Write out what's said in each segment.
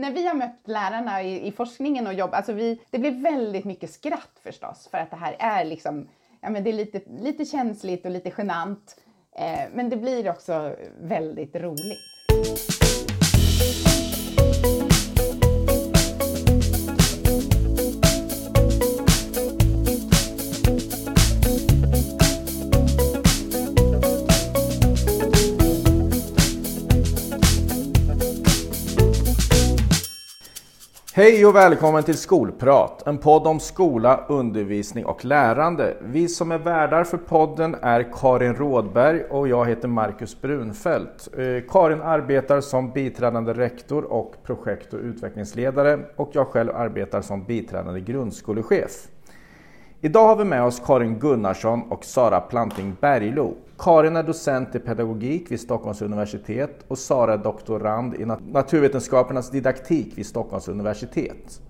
när vi har mött lärarna i, i forskningen och jobb, alltså vi, det blir väldigt mycket skratt förstås för att det här är liksom, ja men det är lite, lite känsligt och lite genant. Eh, men det blir också väldigt roligt. Hej och välkommen till Skolprat, en podd om skola, undervisning och lärande. Vi som är värdar för podden är Karin Rådberg och jag heter Marcus Brunfeldt. Eh, Karin arbetar som biträdande rektor och projekt och utvecklingsledare och jag själv arbetar som biträdande grundskolechef. Idag har vi med oss Karin Gunnarsson och Sara Planting Berglo. Karin är docent i pedagogik vid Stockholms universitet och Sara är doktorand i naturvetenskapernas didaktik vid Stockholms universitet.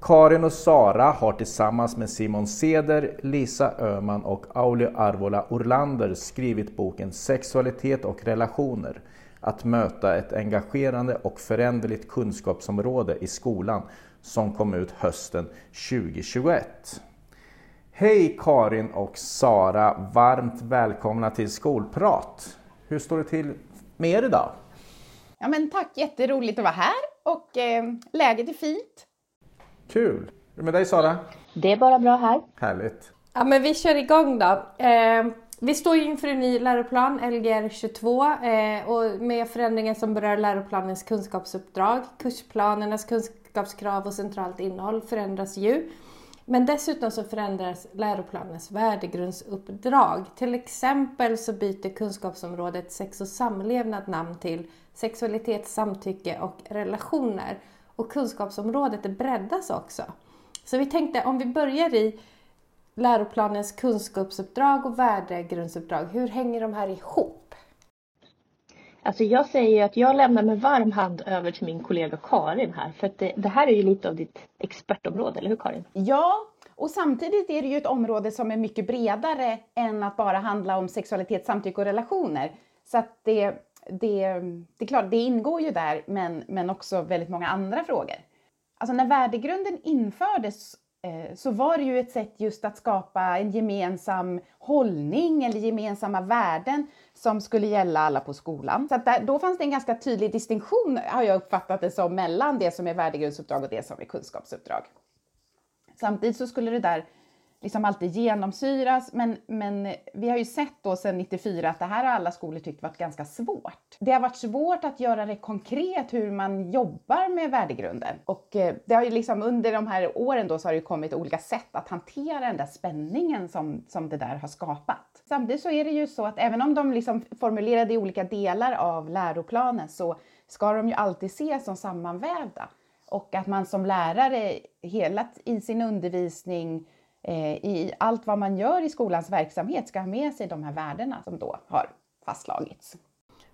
Karin och Sara har tillsammans med Simon Seder, Lisa Öhman och Auli Arvola Orlander skrivit boken Sexualitet och relationer. Att möta ett engagerande och föränderligt kunskapsområde i skolan som kom ut hösten 2021. Hej Karin och Sara! Varmt välkomna till Skolprat! Hur står det till med er idag? Ja men tack, jätteroligt att vara här och eh, läget är fint. Kul! Hur är det med dig Sara? Det är bara bra här. Härligt! Ja men vi kör igång då. Eh, vi står ju inför en ny läroplan, Lgr 22, eh, och med förändringar som berör läroplanens kunskapsuppdrag. Kursplanernas kunskapskrav och centralt innehåll förändras ju. Men dessutom så förändras läroplanens värdegrundsuppdrag. Till exempel så byter kunskapsområdet sex och samlevnad namn till sexualitet, samtycke och relationer. Och kunskapsområdet breddas också. Så vi tänkte om vi börjar i läroplanens kunskapsuppdrag och värdegrundsuppdrag. Hur hänger de här ihop? Alltså jag säger att jag lämnar med varm hand över till min kollega Karin här. För att det, det, här är ju lite av ditt expertområde, eller hur Karin? Ja, och samtidigt är det ju ett område som är mycket bredare än att bara handla om sexualitet, samtycke och relationer. Så att det, det, det är klart, det ingår ju där, men, men också väldigt många andra frågor. Alltså när värdegrunden infördes Eh, så var det ju ett sätt just att skapa en gemensam hållning eller gemensamma värden som skulle gälla alla på skolan. Så där, då fanns det en ganska tydlig distinktion, har jag uppfattat det som, mellan det som är värdegrundsuppdrag och det som är kunskapsuppdrag. Samtidigt så skulle det där liksom alltid genomsyras. Men, men vi har ju sett då sedan 94 att det här har alla skolor tyckt varit ganska svårt. Det har varit svårt att göra det konkret hur man jobbar med värdegrunden. Och eh, det har ju liksom under de här åren då så har det kommit olika sätt att hantera den där spänningen som, som det där har skapat. Samtidigt så är det ju så att även om de liksom formulerade i olika delar av läroplanen så ska de ju alltid ses som sammanvävda. Och att man som lärare hela i sin undervisning i allt vad man gör i skolans verksamhet ska ha med sig de här värdena som då har fastslagits.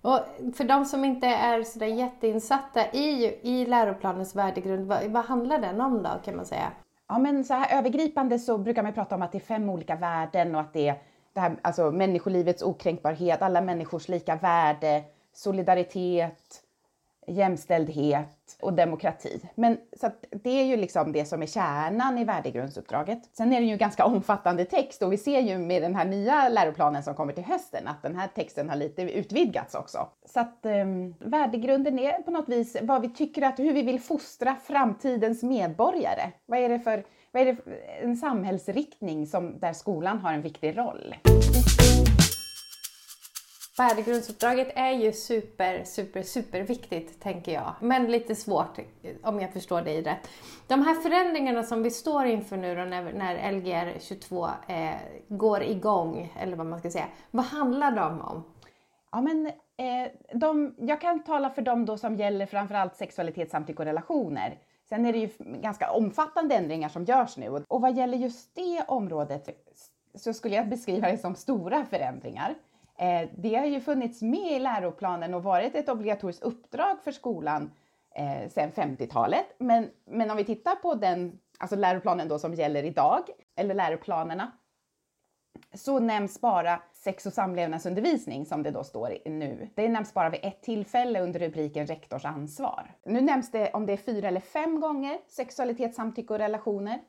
Och för de som inte är så jätteinsatta i, i läroplanens värdegrund, vad, vad handlar den om då kan man säga? Ja men så här övergripande så brukar man prata om att det är fem olika värden och att det är det här, alltså människolivets okränkbarhet, alla människors lika värde, solidaritet, jämställdhet och demokrati. Men så det är ju liksom det som är kärnan i värdegrundsuppdraget. Sen är det ju ganska omfattande text och vi ser ju med den här nya läroplanen som kommer till hösten att den här texten har lite utvidgats också. Så att um, värdegrunden är på något vis vad vi tycker att, hur vi vill fostra framtidens medborgare. Vad är det för, vad är det för en samhällsriktning som, där skolan har en viktig roll? Värdegrundsuppdraget är ju super, super, super viktigt tänker jag. Men lite svårt om jag förstår dig rätt. De här förändringarna som vi står inför nu då när, när Lgr 22 eh, går igång, eller vad man ska säga. Vad handlar de om? Ja, men, eh, de, jag kan tala för dem då som gäller framförallt sexualitet, samtycke och relationer. Sen är det ju ganska omfattande ändringar som görs nu och vad gäller just det området så skulle jag beskriva det som stora förändringar. Eh, det har ju funnits med i läroplanen och varit ett obligatoriskt uppdrag för skolan eh, sedan 50-talet. Men, men om vi tittar på den alltså läroplanen då som gäller idag, eller läroplanerna, så nämns bara sex och samlevnadsundervisning som det då står nu. Det nämns bara vid ett tillfälle under rubriken rektors ansvar. Nu nämns det om det är fyra eller fem gånger sexualitet, samtycke och relationer.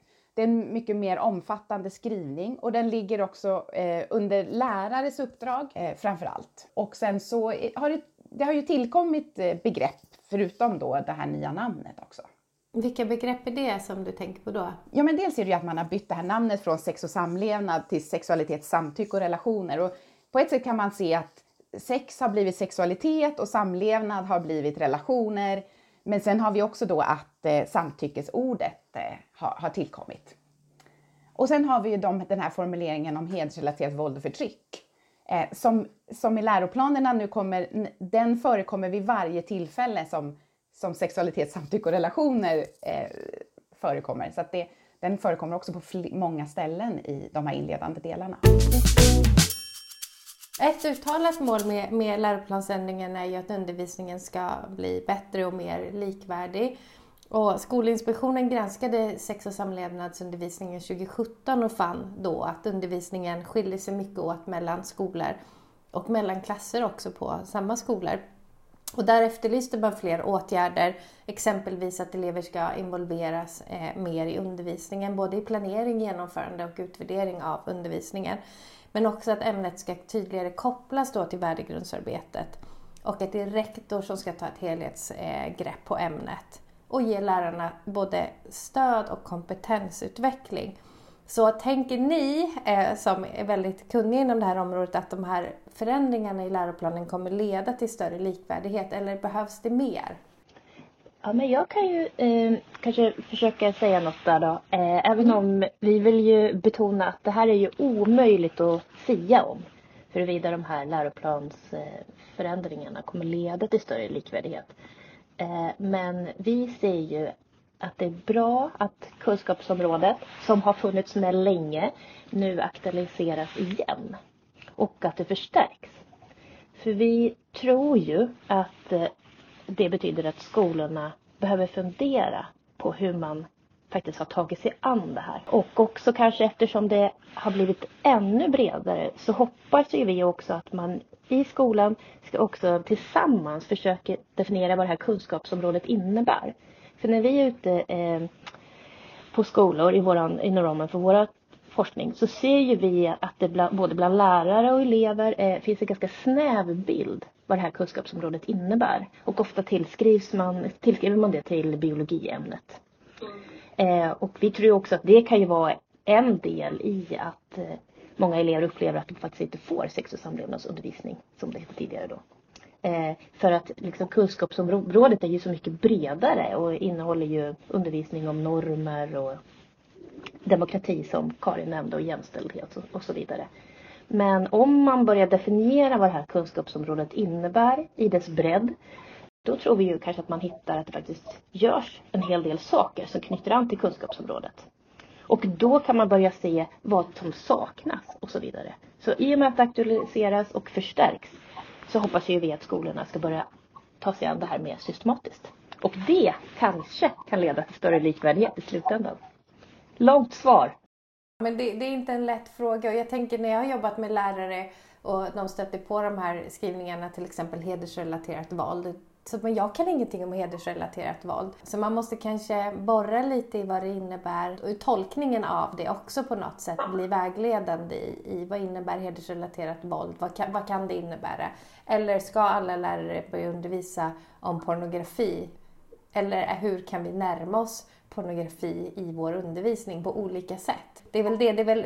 Det är en mycket mer omfattande skrivning och den ligger också eh, under lärares uppdrag eh, framför allt. Och sen så har det, det har ju tillkommit eh, begrepp förutom då det här nya namnet också. Vilka begrepp är det som du tänker på då? Ja, men dels är det ju att man har bytt det här namnet från sex och samlevnad till sexualitet, samtycke och relationer. Och på ett sätt kan man se att sex har blivit sexualitet och samlevnad har blivit relationer. Men sen har vi också då att eh, samtyckesordet eh, har, har, tillkommit. Och sen har vi ju de, den här formuleringen om hedersrelaterat våld och förtryck. Eh, som, som i läroplanerna nu kommer, den förekommer vid varje tillfälle som som sexualitet, samtycke och relationer eh, förekommer. Så att det, den förekommer också på många ställen i de här inledande delarna. Ett uttalat mål med, med läroplansändringen är ju att undervisningen ska bli bättre och mer likvärdig. Och Skolinspektionen granskade sex och samlevnadsundervisningen 2017 och fann då att undervisningen skiljer sig mycket åt mellan skolor och mellan klasser också på samma skolor. Och där efterlyste man fler åtgärder, exempelvis att elever ska involveras eh, mer i undervisningen, både i planering, genomförande och utvärdering av undervisningen. Men också att ämnet ska tydligare kopplas då till värdegrundsarbetet och att det är rektor som ska ta ett helhetsgrepp på ämnet och ge lärarna både stöd och kompetensutveckling. Så tänker ni eh, som är väldigt kunniga inom det här området att de här förändringarna i läroplanen kommer leda till större likvärdighet eller behövs det mer? Ja, men jag kan ju eh, kanske försöka säga något där då. Eh, även om vi vill ju betona att det här är ju omöjligt att sia om huruvida de här läroplansförändringarna kommer leda till större likvärdighet. Eh, men vi ser ju att det är bra att kunskapsområdet, som har funnits med länge, nu aktualiseras igen. Och att det förstärks. För vi tror ju att eh, det betyder att skolorna behöver fundera på hur man faktiskt har tagit sig an det här. Och också kanske eftersom det har blivit ännu bredare så hoppas ju vi också att man i skolan ska också tillsammans försöka definiera vad det här kunskapsområdet innebär. För när vi är ute eh, på skolor i våran, inom ramen för våra forskning så ser ju vi att det bland, både bland lärare och elever eh, finns en ganska snäv bild vad det här kunskapsområdet innebär. Och ofta tillskrivs man, tillskriver man det till biologiämnet. Eh, och vi tror också att det kan ju vara en del i att eh, många elever upplever att de faktiskt inte får sex och samlevnadsundervisning som det hette tidigare då. Eh, för att liksom, kunskapsområdet är ju så mycket bredare och innehåller ju undervisning om normer och demokrati som Karin nämnde och jämställdhet och, och så vidare. Men om man börjar definiera vad det här kunskapsområdet innebär i dess bredd då tror vi ju kanske att man hittar att det faktiskt görs en hel del saker som knyter an till kunskapsområdet. Och då kan man börja se vad som saknas och så vidare. Så i och med att det aktualiseras och förstärks så hoppas ju vi att skolorna ska börja ta sig an det här mer systematiskt. Och det kanske kan leda till större likvärdighet i slutändan. Långt svar. Men det, det, är inte en lätt fråga och jag tänker när jag har jobbat med lärare och de stöter på de här skrivningarna, till exempel hedersrelaterat våld. Så men jag kan ingenting om hedersrelaterat våld. Så man måste kanske borra lite i vad det innebär och tolkningen av det också på något sätt bli vägledande i, i vad innebär hedersrelaterat våld? Vad kan, vad kan det innebära? Eller ska alla lärare börja undervisa om pornografi? Eller hur kan vi närma oss pornografi i vår undervisning på olika sätt? Det är väl det, det är väl,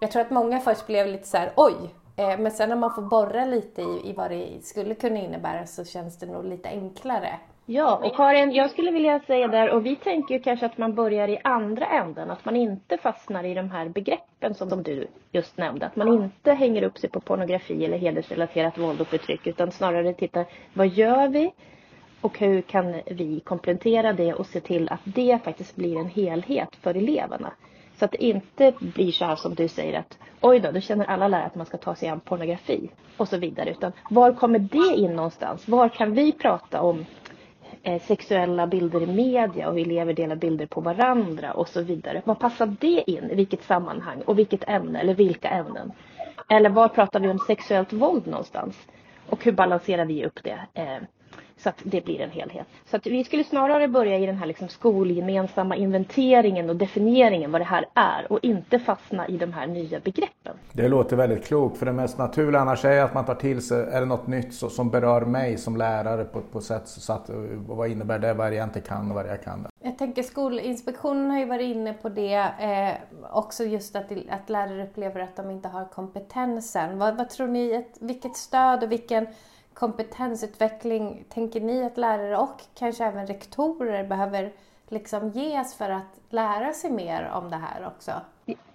jag tror att många först blev lite så här, oj, eh, men sen när man får borra lite i, i vad det skulle kunna innebära så känns det nog lite enklare. Ja, och Karin, jag skulle vilja säga där, och vi tänker ju kanske att man börjar i andra änden, att man inte fastnar i de här begreppen som du just nämnde. Att man inte hänger upp sig på pornografi eller hedersrelaterat våld och förtryck, utan snarare tittar, vad gör vi? Och hur kan vi komplettera det och se till att det faktiskt blir en helhet för eleverna? Så att det inte blir så här som du säger att oj då, då känner alla lärare att man ska ta sig an pornografi och så vidare. Utan var kommer det in någonstans? Var kan vi prata om eh, sexuella bilder i media och elever delar bilder på varandra och så vidare. Vad passar det in? I vilket sammanhang och vilket ämne eller vilka ämnen? Eller var pratar vi om sexuellt våld någonstans? Och hur balanserar vi upp det? Eh, så att det blir en helhet. Så att vi skulle snarare börja i den här liksom skolgemensamma inventeringen och definieringen vad det här är och inte fastna i de här nya begreppen. Det låter väldigt klokt för det mest naturliga annars är att man tar till sig, är det något nytt så, som berör mig som lärare på, på sätt så att vad innebär det, vad är det jag inte kan och vad jag kan. Jag tänker Skolinspektionen har ju varit inne på det eh, också just att, att lärare upplever att de inte har kompetensen. Vad, vad tror ni, vilket stöd och vilken kompetensutveckling tänker ni att lärare och kanske även rektorer behöver liksom ges för att lära sig mer om det här också?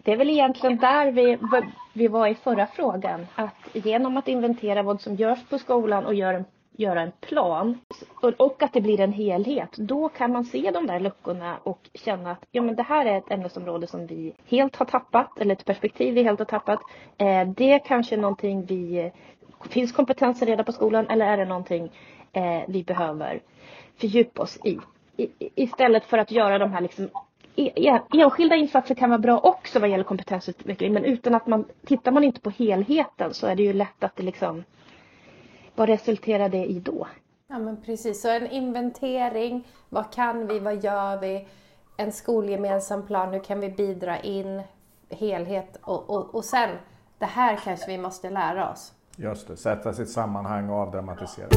Det är väl egentligen där vi, vi var i förra frågan. Att genom att inventera vad som görs på skolan och gör en, göra en plan och att det blir en helhet, då kan man se de där luckorna och känna att ja, men det här är ett ämnesområde som vi helt har tappat eller ett perspektiv vi helt har tappat. Eh, det är kanske någonting vi Finns kompetensen redan på skolan eller är det någonting eh, vi behöver fördjupa oss i? I? Istället för att göra de här liksom e, e, Enskilda insatser kan vara bra också vad gäller kompetensutveckling men utan att man tittar man inte på helheten så är det ju lätt att det liksom vad resulterar det i då? Ja men precis, så en inventering, vad kan vi, vad gör vi? En skolgemensam plan, hur kan vi bidra in helhet och, och, och sen det här kanske vi måste lära oss. Just det, sätta sitt sammanhang och avdramatisera.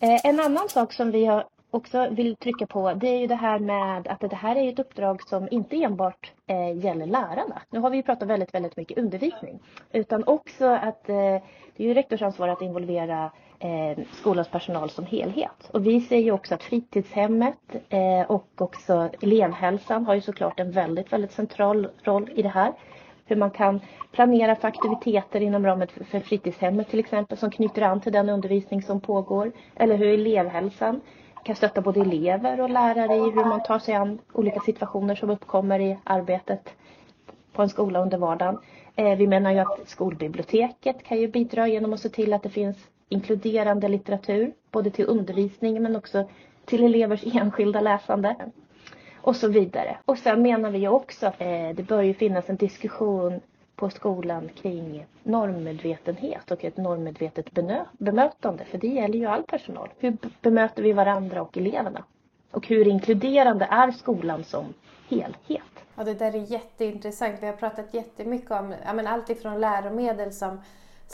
Eh, en annan sak som vi också vill trycka på det är ju det här med att det här är ett uppdrag som inte enbart eh, gäller lärarna. Nu har vi ju pratat väldigt, väldigt mycket undervisning. Utan också att eh, det är ju rektors ansvar att involvera eh, skolans personal som helhet. Och vi ser ju också att fritidshemmet eh, och också elevhälsan har ju såklart en väldigt, väldigt central roll i det här hur man kan planera för aktiviteter inom ramen för fritidshemmet till exempel som knyter an till den undervisning som pågår. Eller hur elevhälsan kan stötta både elever och lärare i hur man tar sig an olika situationer som uppkommer i arbetet på en skola under vardagen. Eh, vi menar ju att skolbiblioteket kan ju bidra genom att se till att det finns inkluderande litteratur både till undervisning men också till elevers enskilda läsande och så vidare. Och sen menar vi också att eh, det bör ju finnas en diskussion på skolan kring normmedvetenhet och ett normmedvetet bemötande. För det gäller ju all personal. Hur bemöter vi varandra och eleverna? Och hur inkluderande är skolan som helhet? Ja, det där är jätteintressant. Vi har pratat jättemycket om ja, men allt ifrån läromedel som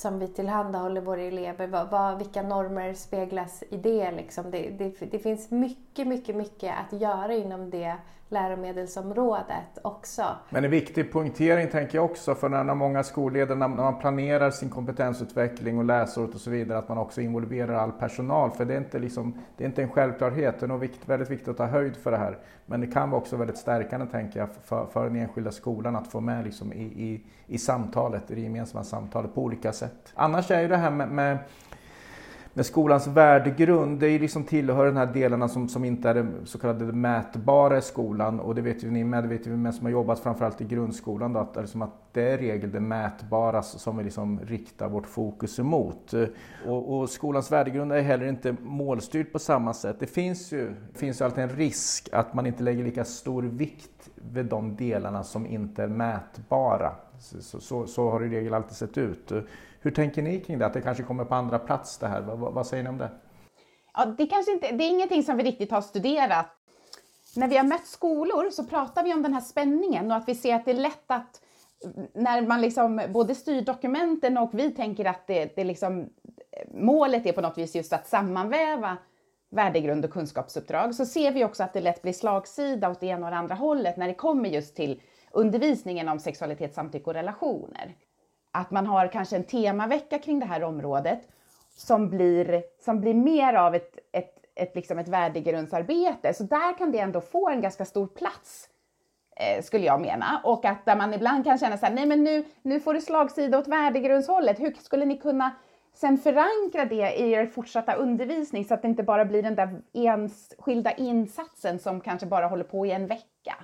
som vi tillhandahåller våra elever, vad, vad, vilka normer speglas i det? Liksom? Det, det? det, finns mycket, mycket, mycket att göra inom det läromedelsområdet också. Men en viktig poängtering tänker jag också för när många skolledare, när man planerar sin kompetensutveckling och läsåret och så vidare, att man också involverar all personal. För det är inte, liksom, det är inte en självklarhet, det är nog vikt, väldigt viktigt att ta höjd för det här. Men det kan vara också väldigt stärkande tänker jag för, för den enskilda skolan att få med liksom, i, i, i samtalet, i det gemensamma samtalet på olika sätt. Annars är ju det här med, med med skolans värdegrund, det är liksom tillhör den här delarna som, som inte är det så kallade mätbara i skolan och det vet ju ni med, det vet ju med som har jobbat framförallt i grundskolan då, att, liksom att det är regel det mätbara som vi liksom riktar vårt fokus emot. Och, och skolans värdegrund är heller inte målstyrd på samma sätt. Det finns ju, finns ju alltid en risk att man inte lägger lika stor vikt vid de delarna som inte är mätbara. Så, så, så har det i regel alltid sett ut. Hur tänker ni kring det? Att det kanske kommer på andra plats det här? Vad, vad säger ni om det? Ja, det, kanske inte, det är ingenting som vi riktigt har studerat. När vi har mött skolor så pratar vi om den här spänningen och att vi ser att det är lätt att när man liksom både styr dokumenten och vi tänker att det, det liksom, målet är på något vis just att sammanväva värdegrund och kunskapsuppdrag så ser vi också att det lätt blir slagsida åt det ena och det andra hållet när det kommer just till undervisningen om sexualitet, samtycke och relationer att man har kanske en temavecka kring det här området som blir, som blir mer av ett, ett, ett, liksom ett värdegrundsarbete. Så där kan det ändå få en ganska stor plats, eh, skulle jag mena. Och att där man ibland kan känna så här, nej men nu, nu får det slagsida åt värdegrundshållet. Hur skulle ni kunna sen förankra det i er fortsatta undervisning så att det inte bara blir den där enskilda insatsen som kanske bara håller på i en vecka?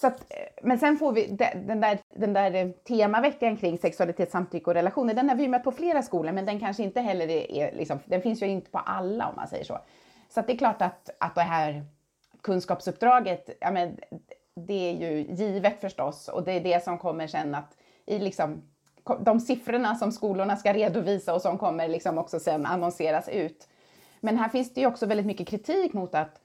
Så att, eh, men sen får vi den där, den där eh, temaveckan kring sexualitet, samtycke och relationer, den har vi mött på flera skolor, men den kanske inte heller är, är liksom, den finns ju inte på alla om man säger så. Så att det är klart att, att det här kunskapsuppdraget, ja men, det är ju givet förstås och det är det som kommer sen att i liksom de siffrorna som skolorna ska redovisa och som kommer liksom också sen annonseras ut. Men här finns det ju också väldigt mycket kritik mot att,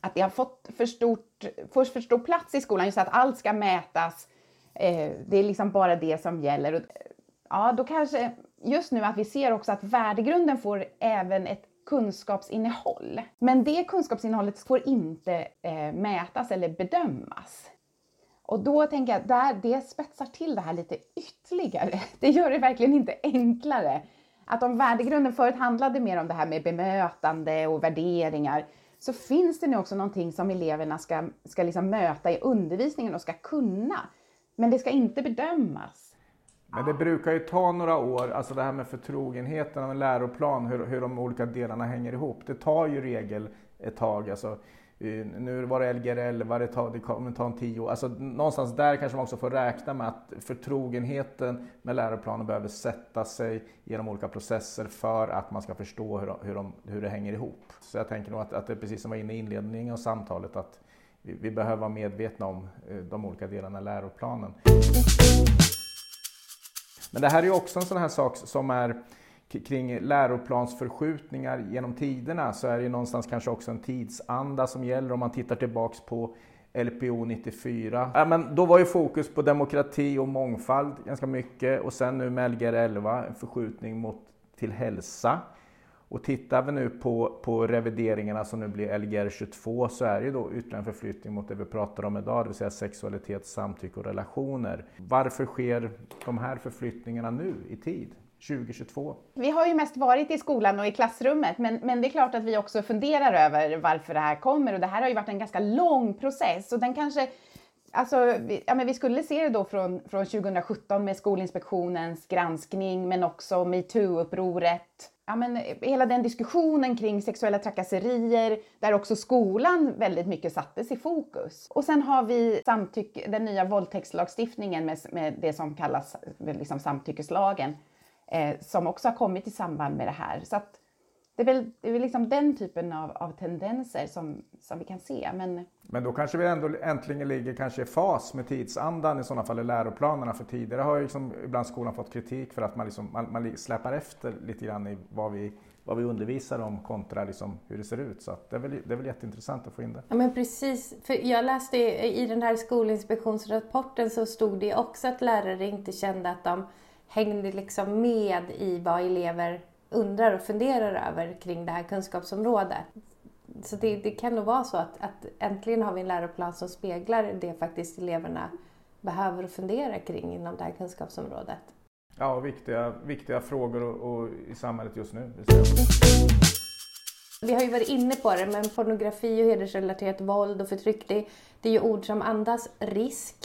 att det har fått för, stort, för, för stor plats i skolan, just att allt ska mätas. Eh, det är liksom bara det som gäller. Och, eh, ja, då kanske just nu att vi ser också att värdegrunden får även ett kunskapsinnehåll. Men det kunskapsinnehållet får inte eh, mätas eller bedömas. Och då tänker jag, där, det spetsar till det här lite ytterligare. Det gör det verkligen inte enklare. Att om värdegrunden förut handlade mer om det här med bemötande och värderingar, så finns det nu också någonting som eleverna ska, ska liksom möta i undervisningen och ska kunna. Men det ska inte bedömas. Men det brukar ju ta några år, alltså det här med förtrogenheten av en läroplan, hur, hur de olika delarna hänger ihop. Det tar ju regel ett tag. Alltså, eh, nu var det Lgr 11, det, tar, det kommer ta en tio år. Alltså, någonstans där kanske man också får räkna med att förtrogenheten med läroplanen behöver sätta sig genom olika processer för att man ska förstå hur, hur, de, hur det hänger ihop. Så jag tänker nog att, att det är precis som var inne i inledningen av samtalet, att vi, vi behöver vara medvetna om eh, de olika delarna i läroplanen. Men det här är ju också en sån här sak som är kring läroplansförskjutningar genom tiderna så är det ju någonstans kanske också en tidsanda som gäller om man tittar tillbaks på LPO 94. Ja, men då var ju fokus på demokrati och mångfald ganska mycket och sen nu med Lgr 11 en förskjutning mot, till hälsa. Och tittar vi nu på, på revideringarna som nu blir Lgr 22 så är det ju då ytterligare en förflyttning mot det vi pratar om idag, det vill säga sexualitet, samtycke och relationer. Varför sker de här förflyttningarna nu i tid? 2022? Vi har ju mest varit i skolan och i klassrummet, men, men det är klart att vi också funderar över varför det här kommer och det här har ju varit en ganska lång process och den kanske Alltså, vi, ja, men vi skulle se det då från, från 2017 med Skolinspektionens granskning men också metoo-upproret. Ja, men eh, hela den diskussionen kring sexuella trakasserier där också skolan väldigt mycket sattes i fokus. Och sen har vi samtyck, den nya våldtäktslagstiftningen med, med det som kallas eh, liksom samtyckeslagen eh, som också har kommit i samband med det här. Så att det är väl, det är väl liksom den typen av, av tendenser som, som vi kan se. Men... Men då kanske vi ändå äntligen ligger kanske i fas med tidsandan i sådana fall i läroplanerna. För tidigare har ju liksom ibland skolan fått kritik för att man, liksom, man, man släpar efter lite grann i vad vi, vad vi undervisar om kontra liksom hur det ser ut. Så det, är väl, det är väl jätteintressant att få in det. Ja men precis. För jag läste i den här skolinspektionsrapporten så stod det också att lärare inte kände att de hängde liksom med i vad elever undrar och funderar över kring det här kunskapsområdet. Så det, det kan nog vara så att, att äntligen har vi en läroplan som speglar det faktiskt eleverna behöver fundera kring inom det här kunskapsområdet. Ja, viktiga, viktiga frågor och, och i samhället just nu. Vi har ju varit inne på det, men pornografi och hedersrelaterat våld och förtryck, det, det är ju ord som andas risk.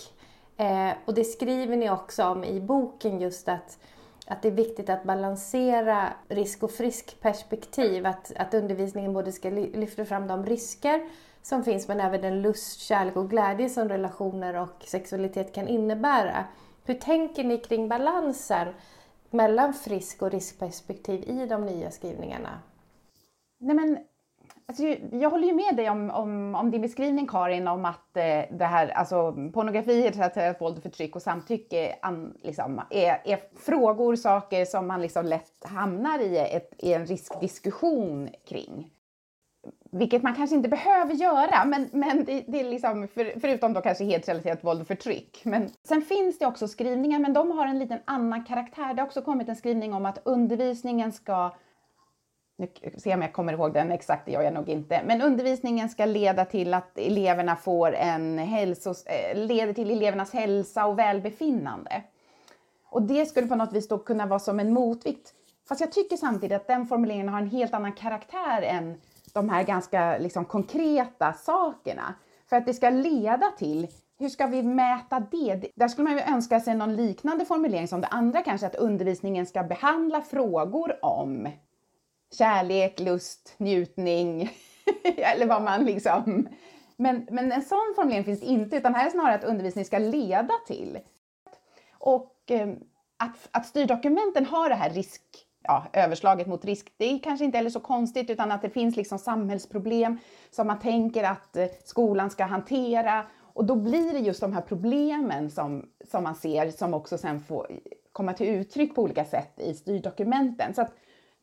Eh, och det skriver ni också om i boken just att, att det är viktigt att balansera risk och frisk perspektiv. Att, att undervisningen både ska lyfta fram de risker som finns men även den lust, kärlek och glädje som relationer och sexualitet kan innebära. Hur tänker ni kring balansen mellan frisk och riskperspektiv i de nya skrivningarna? Nej men Alltså, jag håller ju med dig om, om, om din beskrivning Karin om att eh, det här, alltså pornografi, hedersrelaterat våld, förtryck och samtycke an, liksom, är, är, frågor, saker som man liksom lätt hamnar i, ett, i en riskdiskussion kring. Vilket man kanske inte behöver göra, men, men det, det är liksom, för, förutom då kanske hedersrelaterat våld och förtryck. Men sen finns det också skrivningar, men de har en liten annan karaktär. Det har också kommit en skrivning om att undervisningen ska nu ser jag om jag kommer ihåg den exakt, det gör jag nog inte. Men undervisningen ska leda till att eleverna får en hälsos, eh, leder till elevernas hälsa och välbefinnande. Och det skulle på något vis då kunna vara som en motvikt. Fast jag tycker samtidigt att den formuleringen har en helt annan karaktär än de här ganska liksom, konkreta sakerna. För att det ska leda till hur ska vi mäta det? Där skulle man ju önska sig någon liknande formulering som det andra kanske, att undervisningen ska behandla frågor om kärlek, lust, njutning eller vad man liksom Men, men en sån formulering finns inte, utan här är snarare att undervisning ska leda till. Och eh, att, att styrdokumenten har det här risk, ja, överslaget mot risk, det är kanske inte heller så konstigt, utan att det finns liksom samhällsproblem som man tänker att eh, skolan ska hantera. Och då blir det just de här problemen som, som man ser som också sen får komma till uttryck på olika sätt i styrdokumenten. Så att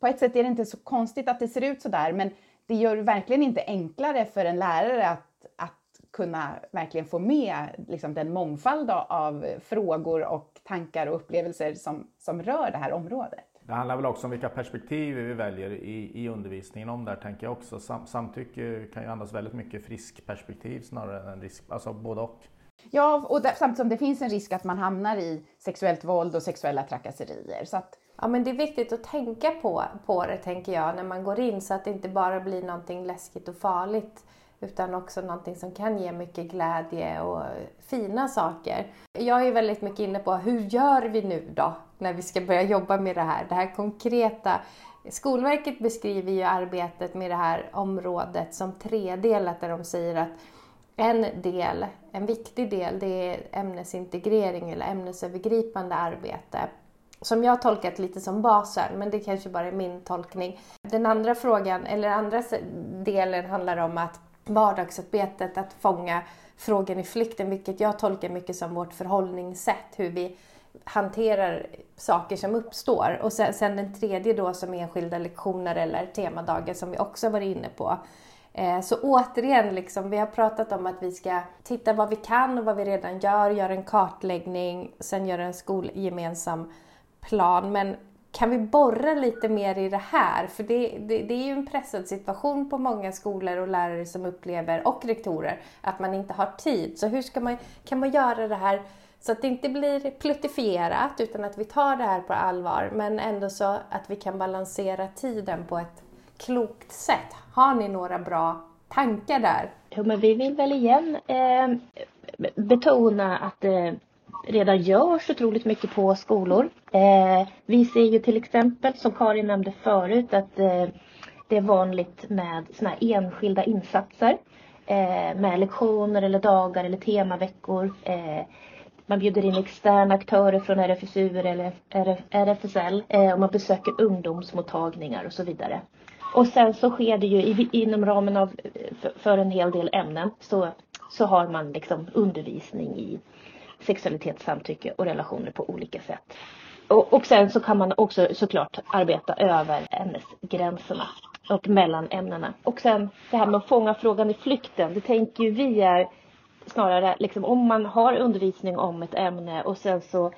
på ett sätt är det inte så konstigt att det ser ut så där, men det gör det verkligen inte enklare för en lärare att, att kunna verkligen få med liksom, den mångfald av frågor och tankar och upplevelser som, som rör det här området. Det handlar väl också om vilka perspektiv vi väljer i, i undervisningen om där tänker jag också. Sam, samtycke kan ju andas väldigt mycket friskperspektiv snarare än risk, alltså både och. Ja, och där, samtidigt som det finns en risk att man hamnar i sexuellt våld och sexuella trakasserier. Så att... Ja, men det är viktigt att tänka på, på det, tänker jag, när man går in så att det inte bara blir någonting läskigt och farligt utan också någonting som kan ge mycket glädje och fina saker. Jag är väldigt mycket inne på hur gör vi nu då när vi ska börja jobba med det här, det här konkreta. Skolverket beskriver ju arbetet med det här området som tredelat där de säger att en del, en viktig del, det är ämnesintegrering eller ämnesövergripande arbete som jag tolkat lite som basen, men det kanske bara är min tolkning. Den andra frågan, eller andra delen handlar om att vardagsarbetet, att fånga frågan i flykten, vilket jag tolkar mycket som vårt förhållningssätt, hur vi hanterar saker som uppstår. Och sen, sen den tredje då som enskilda lektioner eller temadagar som vi också varit inne på. Eh, så återigen, liksom, vi har pratat om att vi ska titta vad vi kan och vad vi redan gör, göra en kartläggning, sen göra en skolgemensam plan. Men kan vi borra lite mer i det här? För det, det, det, är ju en pressad situation på många skolor och lärare som upplever, och rektorer, att man inte har tid. Så hur ska man, kan man göra det här så att det inte blir pluttifierat utan att vi tar det här på allvar men ändå så att vi kan balansera tiden på ett klokt sätt. Har ni några bra tankar där? Jo, men vi vill väl igen eh, betona att det eh, redan görs otroligt mycket på skolor. Eh, vi ser ju till exempel, som Karin nämnde förut, att eh, det är vanligt med såna här enskilda insatser eh, med lektioner eller dagar eller temaveckor. Eh, man bjuder in externa aktörer från RFSU eller RFSL eh, och man besöker ungdomsmottagningar och så vidare. Och sen så sker det ju inom ramen av, för en hel del ämnen så, så har man liksom undervisning i sexualitet, samtycke och relationer på olika sätt. Och, och sen så kan man också såklart arbeta över ämnesgränserna och mellan ämnena. Och sen det här med att fånga frågan i flykten, det tänker ju vi är snarare liksom om man har undervisning om ett ämne och sen så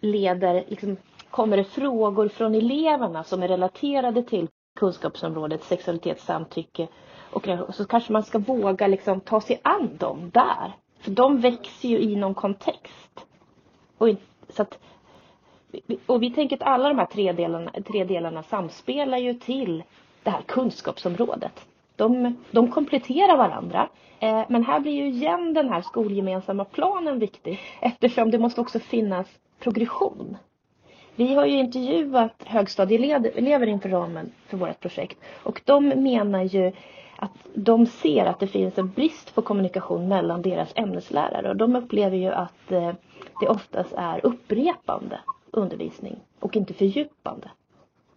leder, liksom, kommer det frågor från eleverna som är relaterade till kunskapsområdet sexualitet, samtycke och så kanske man ska våga liksom ta sig an dem där. För de växer ju i någon kontext. Och, så att, och vi tänker att alla de här tre delarna, tre delarna samspelar ju till det här kunskapsområdet. De, de kompletterar varandra. Eh, men här blir ju igen den här skolgemensamma planen viktig eftersom det måste också finnas progression. Vi har ju intervjuat högstadieelever inför ramen för vårt projekt och de menar ju att de ser att det finns en brist på kommunikation mellan deras ämneslärare och de upplever ju att eh, det oftast är upprepande undervisning och inte fördjupande.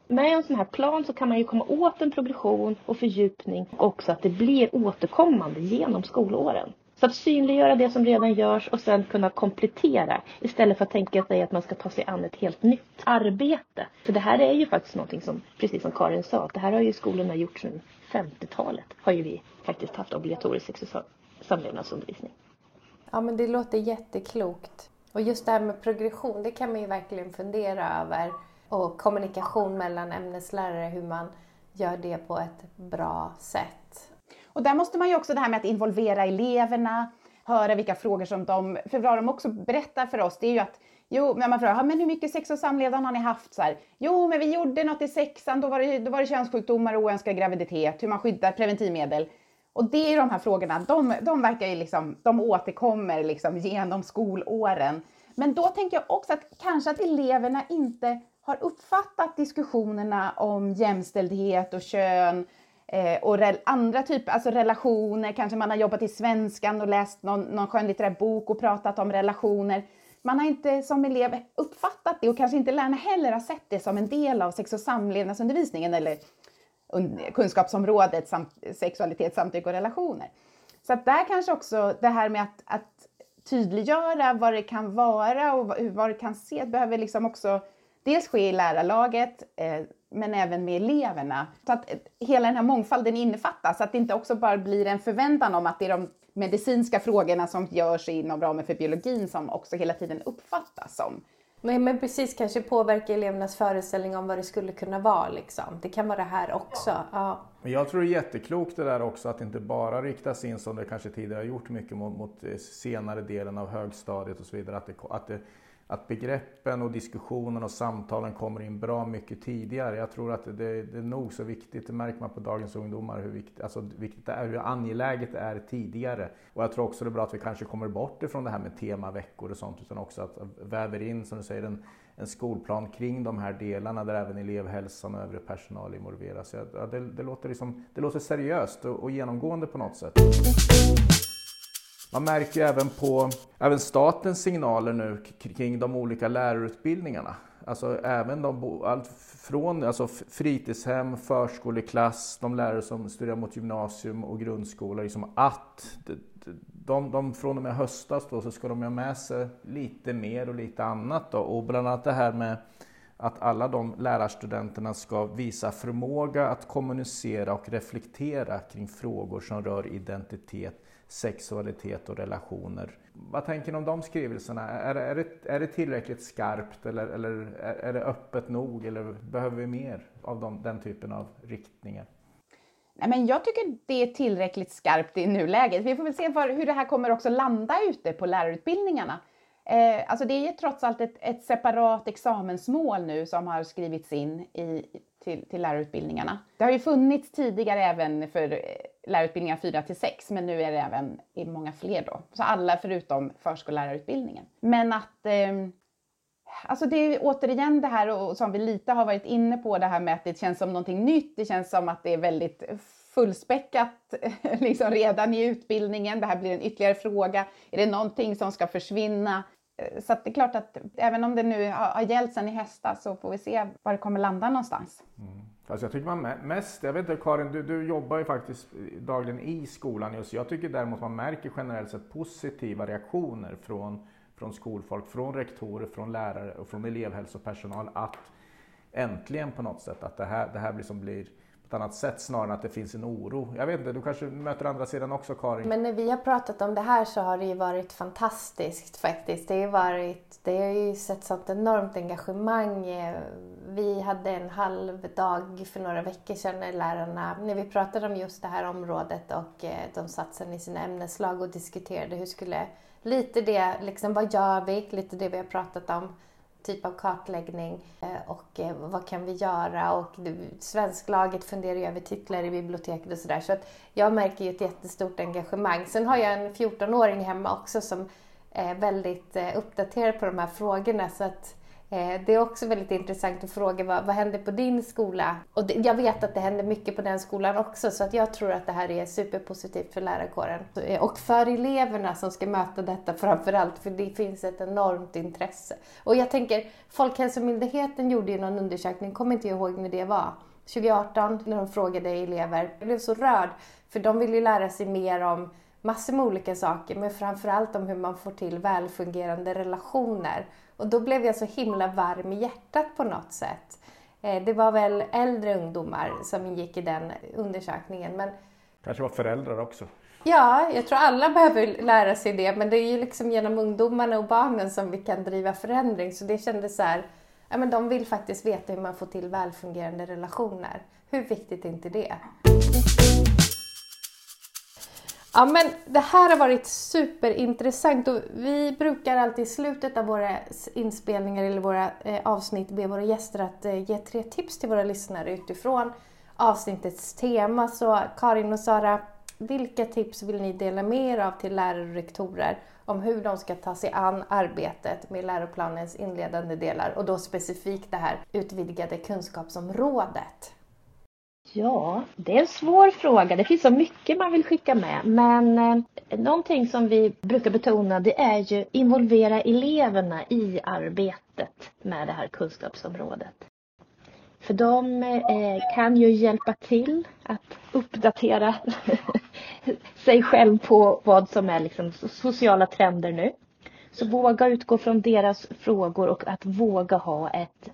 Med en sån här plan så kan man ju komma åt en progression och fördjupning Och också att det blir återkommande genom skolåren. Så att synliggöra det som redan görs och sen kunna komplettera istället för att tänka sig att man ska ta sig an ett helt nytt arbete. För det här är ju faktiskt någonting som, precis som Karin sa, att det här har ju skolorna gjort sedan 50-talet. Har ju vi faktiskt haft obligatorisk sex och samlevnadsundervisning. Ja men det låter jätteklokt. Och just det här med progression, det kan man ju verkligen fundera över. Och kommunikation mellan ämneslärare, hur man gör det på ett bra sätt. Och där måste man ju också det här med att involvera eleverna, höra vilka frågor som de, för vad de också berättar för oss, det är ju att Jo, men man frågar, men hur mycket sex och samlevnad har ni haft? Så här, jo, men vi gjorde något i sexan, då var det, då var det könssjukdomar och oönskad graviditet, hur man skyddar preventivmedel. Och det är de här frågorna, de, de verkar ju liksom, de återkommer liksom genom skolåren. Men då tänker jag också att kanske att eleverna inte har uppfattat diskussionerna om jämställdhet och kön Eh, och andra typer, alltså relationer, kanske man har jobbat i svenskan och läst någon, någon skönlitterär bok och pratat om relationer. Man har inte som elev uppfattat det och kanske inte lärarna heller har sett det som en del av sex och samlevnadsundervisningen eller kunskapsområdet samt sexualitet, samtycke och relationer. Så att där kanske också det här med att, att tydliggöra vad det kan vara och vad det kan se, behöver liksom också dels ske i lärarlaget eh, men även med eleverna. Så att hela den här mångfalden innefattas, så att det inte också bara blir en förväntan om att det är de medicinska frågorna som görs inom ramen för biologin som också hela tiden uppfattas som. Men, men precis, kanske påverka elevernas föreställning om vad det skulle kunna vara. Liksom. Det kan vara det här också. Ja. Men jag tror det är jätteklokt det där också att inte bara riktas in som det kanske tidigare har gjort mycket mot, mot senare delen av högstadiet och så vidare. Att det, att det att begreppen och diskussionen och samtalen kommer in bra mycket tidigare. Jag tror att det, det är nog så viktigt, det märker man på dagens ungdomar, hur viktigt, alltså viktigt det är, hur angeläget det är tidigare. Och jag tror också det är bra att vi kanske kommer bort ifrån det här med temaveckor och sånt, utan också att väver in, som du säger, en, en skolplan kring de här delarna där även elevhälsan och övrig personal involveras. Ja, det, det, låter liksom, det låter seriöst och, och genomgående på något sätt. Man märker även på även statens signaler nu kring de olika lärarutbildningarna. Alltså även de, allt från alltså fritidshem, förskoleklass, de lärare som studerar mot gymnasium och grundskola. Liksom att de, de, från och med höstas då, så ska de ha med sig lite mer och lite annat. Då. Och bland annat det här med att alla de lärarstudenterna ska visa förmåga att kommunicera och reflektera kring frågor som rör identitet sexualitet och relationer. Vad tänker ni om de skrivelserna? Är, är, det, är det tillräckligt skarpt eller, eller är, det öppet nog eller behöver vi mer av de, den typen av riktningar? Nej, men jag tycker det är tillräckligt skarpt i nuläget. Vi får väl se för, hur det här kommer också landa ute på lärarutbildningarna. Eh, alltså det är ju trots allt ett, ett, separat examensmål nu som har skrivits in i, till, till lärarutbildningarna. Det har ju funnits tidigare även för eh, lärarutbildningar 4 till 6, men nu är det även i många fler då. Så alla förutom förskollärarutbildningen. Men att eh, Alltså det är återigen det här och som vi lite har varit inne på det här med att det känns som någonting nytt. Det känns som att det är väldigt fullspäckat liksom redan i utbildningen. Det här blir en ytterligare fråga. Är det någonting som ska försvinna? Eh, så så det är klart att även om det nu har gällt sedan i höstas så får vi se var det kommer landa någonstans. Mm. Alltså jag tycker man mest, jag vet inte Karin, du, du jobbar ju faktiskt dagligen i skolan just. Jag tycker däremot man märker generellt sett positiva reaktioner från, från skolfolk, från rektorer, från lärare och från elevhälsopersonal att äntligen på något sätt att det här, det här blir som blir ett annat sätt snarare än att det finns en oro. Jag vet inte, du kanske möter andra sidan också Karin? Men när vi har pratat om det här så har det ju varit fantastiskt faktiskt. Det har, varit, det har ju sett sånt enormt engagemang. Vi hade en halv dag för några veckor sedan när lärarna, när vi pratade om just det här området och eh, de satt sedan i sina ämneslag och diskuterade hur skulle, lite det, liksom vad gör vi? Lite det vi har pratat om typ av kartläggning eh, och eh, vad kan vi göra? Och svensklaget funderar ju över titlar i biblioteket och sådär. Så att jag märker ju ett jättestort engagemang. Sen har jag en 14-åring hemma också som är väldigt eh, uppdaterad på de här frågorna. Så att Eh, Eh, det är också väldigt intressant att fråga vad, vad händer på din skola? Och det, jag vet att det händer mycket på den skolan också så att jag tror att det här är superpositivt för lärarkåren. Eh, och för eleverna som ska möta detta framförallt för det finns ett enormt intresse. Och jag tänker, Folkhälsomyndigheten gjorde ju någon undersökning, kommer inte ihåg när det var, 2018 när de frågade elever. Jag blev så rörd för de vill ju lära sig mer om massor med olika saker men framförallt om hur man får till välfungerande relationer. Och då blev jag så himla varm i hjärtat på något sätt. Eh, det var väl äldre ungdomar som ingick i den undersökningen. Men... Kanske var föräldrar också? Ja, jag tror alla behöver lära sig det, men det är ju liksom genom ungdomarna och barnen som vi kan driva förändring. Så det kändes så här, ja men de vill faktiskt veta hur man får till välfungerande relationer. Hur viktigt är inte det? Ja men det här har varit superintressant och vi brukar alltid i slutet av våra inspelningar eller våra eh, avsnitt be våra gäster att eh, ge tre tips till våra lyssnare utifrån avsnittets tema. Så Karin och Sara, vilka tips vill ni dela med er av till lärare och rektorer om hur de ska ta sig an arbetet med läroplanens inledande delar och då specifikt det här utvidgade kunskapsområdet? Ja, det är en svår fråga. Det finns så mycket man vill skicka med. Men eh, någonting som vi brukar betona det är ju involvera eleverna i arbetet med det här kunskapsområdet. För de eh, kan ju hjälpa till att uppdatera sig själv på vad som är liksom sociala trender nu. Så våga utgå från deras frågor och att våga ha ett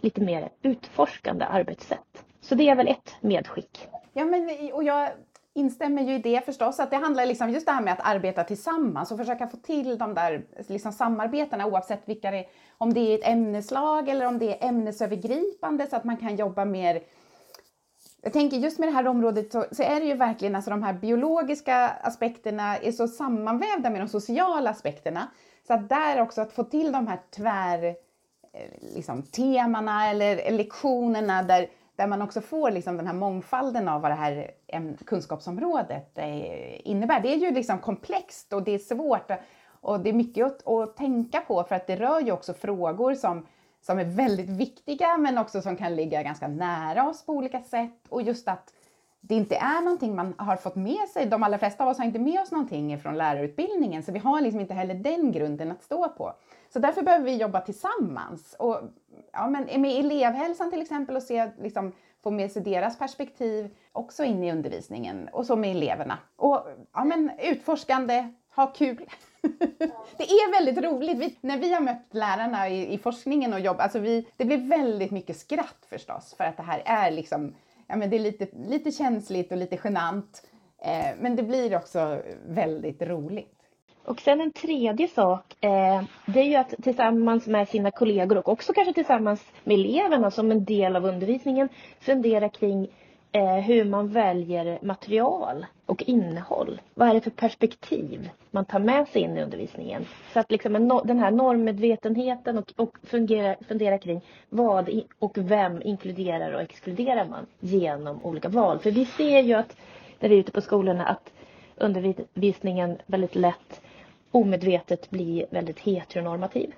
lite mer utforskande arbetssätt. Så det är väl ett medskick. Ja, men, och jag instämmer ju i det förstås, att det handlar liksom just det här med att arbeta tillsammans och försöka få till de där liksom samarbetena oavsett vilka det är, om det är ett ämneslag eller om det är ämnesövergripande så att man kan jobba mer jag tänker just med det här området så, så, är det ju verkligen alltså de här biologiska aspekterna är så sammanvävda med de sociala aspekterna. Så att där också att få till de här tvär eh, liksom, temana eller lektionerna där där man också får liksom den här mångfalden av vad det här kunskapsområdet eh, innebär. Det är ju liksom komplext och det är svårt och det är mycket att, att tänka på för att det rör ju också frågor som, som är väldigt viktiga men också som kan ligga ganska nära oss på olika sätt och just att det inte är någonting man har fått med sig. De allra flesta av oss har inte med oss någonting från lärarutbildningen så vi har liksom inte heller den grunden att stå på. Så därför behöver vi jobba tillsammans. Och, ja, men med elevhälsan till exempel och se, liksom, få med sig deras perspektiv också in i undervisningen och så med eleverna. Och ja, men, utforskande, ha kul. det är väldigt roligt. Vi, när vi har mött lärarna i, i forskningen och jobb, alltså vi, det blir väldigt mycket skratt förstås för att det här är liksom, ja men det är lite, lite känsligt och lite genant. Eh, men det blir också väldigt roligt. Och sen en tredje sak, eh, det är ju att tillsammans med sina kollegor och också kanske tillsammans med eleverna som en del av undervisningen fundera kring eh, hur man väljer material och innehåll. Vad är det för perspektiv man tar med sig in i undervisningen? Så att liksom en, den här normmedvetenheten och, och fungera, fundera kring vad och vem inkluderar och exkluderar man genom olika val. För vi ser ju att när vi är ute på skolorna att undervisningen väldigt lätt omedvetet bli väldigt heteronormativ.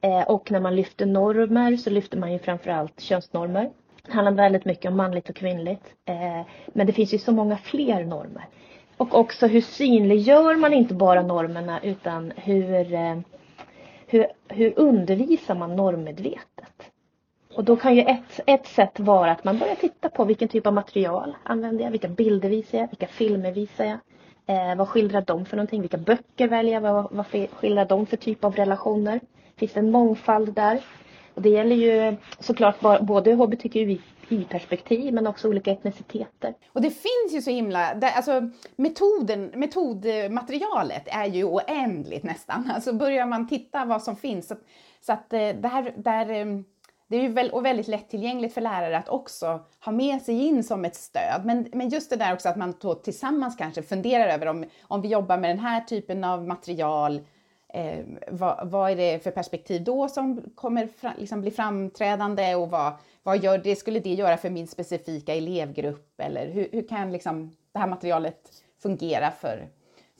Eh, och när man lyfter normer så lyfter man ju framförallt könsnormer. Det handlar väldigt mycket om manligt och kvinnligt. Eh, men det finns ju så många fler normer. Och också hur synliggör man inte bara normerna utan hur, eh, hur, hur undervisar man normmedvetet? Och då kan ju ett, ett sätt vara att man börjar titta på vilken typ av material använder jag, vilka bilder visar jag, vilka filmer visar jag, Eh, vad skildrar de för någonting? Vilka böcker väljer jag? Vad, vad skildrar de för typ av relationer? Finns det en mångfald där? Och det gäller ju såklart både hbtqi-perspektiv men också olika etniciteter. Och det finns ju så himla, alltså metoden, metodmaterialet är ju oändligt nästan. Alltså börjar man titta vad som finns så, så att eh, där, där det är ju väl, och väldigt lättillgängligt för lärare att också ha med sig in som ett stöd. Men, men just det där också att man tillsammans kanske funderar över om, om vi jobbar med den här typen av material, eh, vad, vad, är det för perspektiv då som kommer fra, liksom bli framträdande och vad, vad gör det, skulle det göra för min specifika elevgrupp eller hur, hur kan liksom det här materialet fungera för,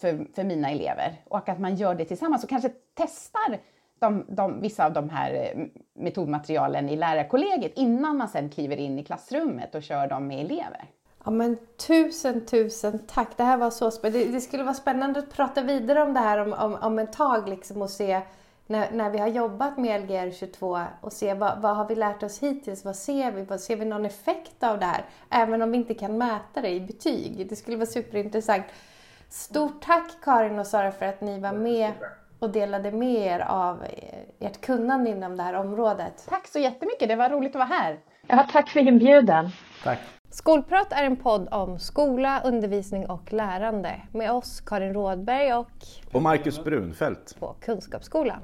för, för mina elever? Och att man gör det tillsammans och kanske testar de, de, vissa av de här eh, metodmaterialen i lärarkollegiet innan man sen kliver in i klassrummet och kör dem med elever. Ja men tusen, tusen tack. Det här var så spännande. Det, det skulle vara spännande att prata vidare om det här om, om, om ett tag liksom och se när, när vi har jobbat med Lgr 22 och se vad, vad har vi lärt oss hittills? Vad ser vi? Vad, ser vi någon effekt av det här? Även om vi inte kan mäta det i betyg. Det skulle vara superintressant. Stort tack Karin och Sara för att ni var med och delade med er av ert kunnande inom det här området. Tack så jättemycket, det var roligt att vara här. Ja, tack för inbjudan. Tack. Skolprat är en podd om skola, undervisning och lärande med oss Karin Rådberg och, och Marcus Brunfeldt på Kunskapsskolan.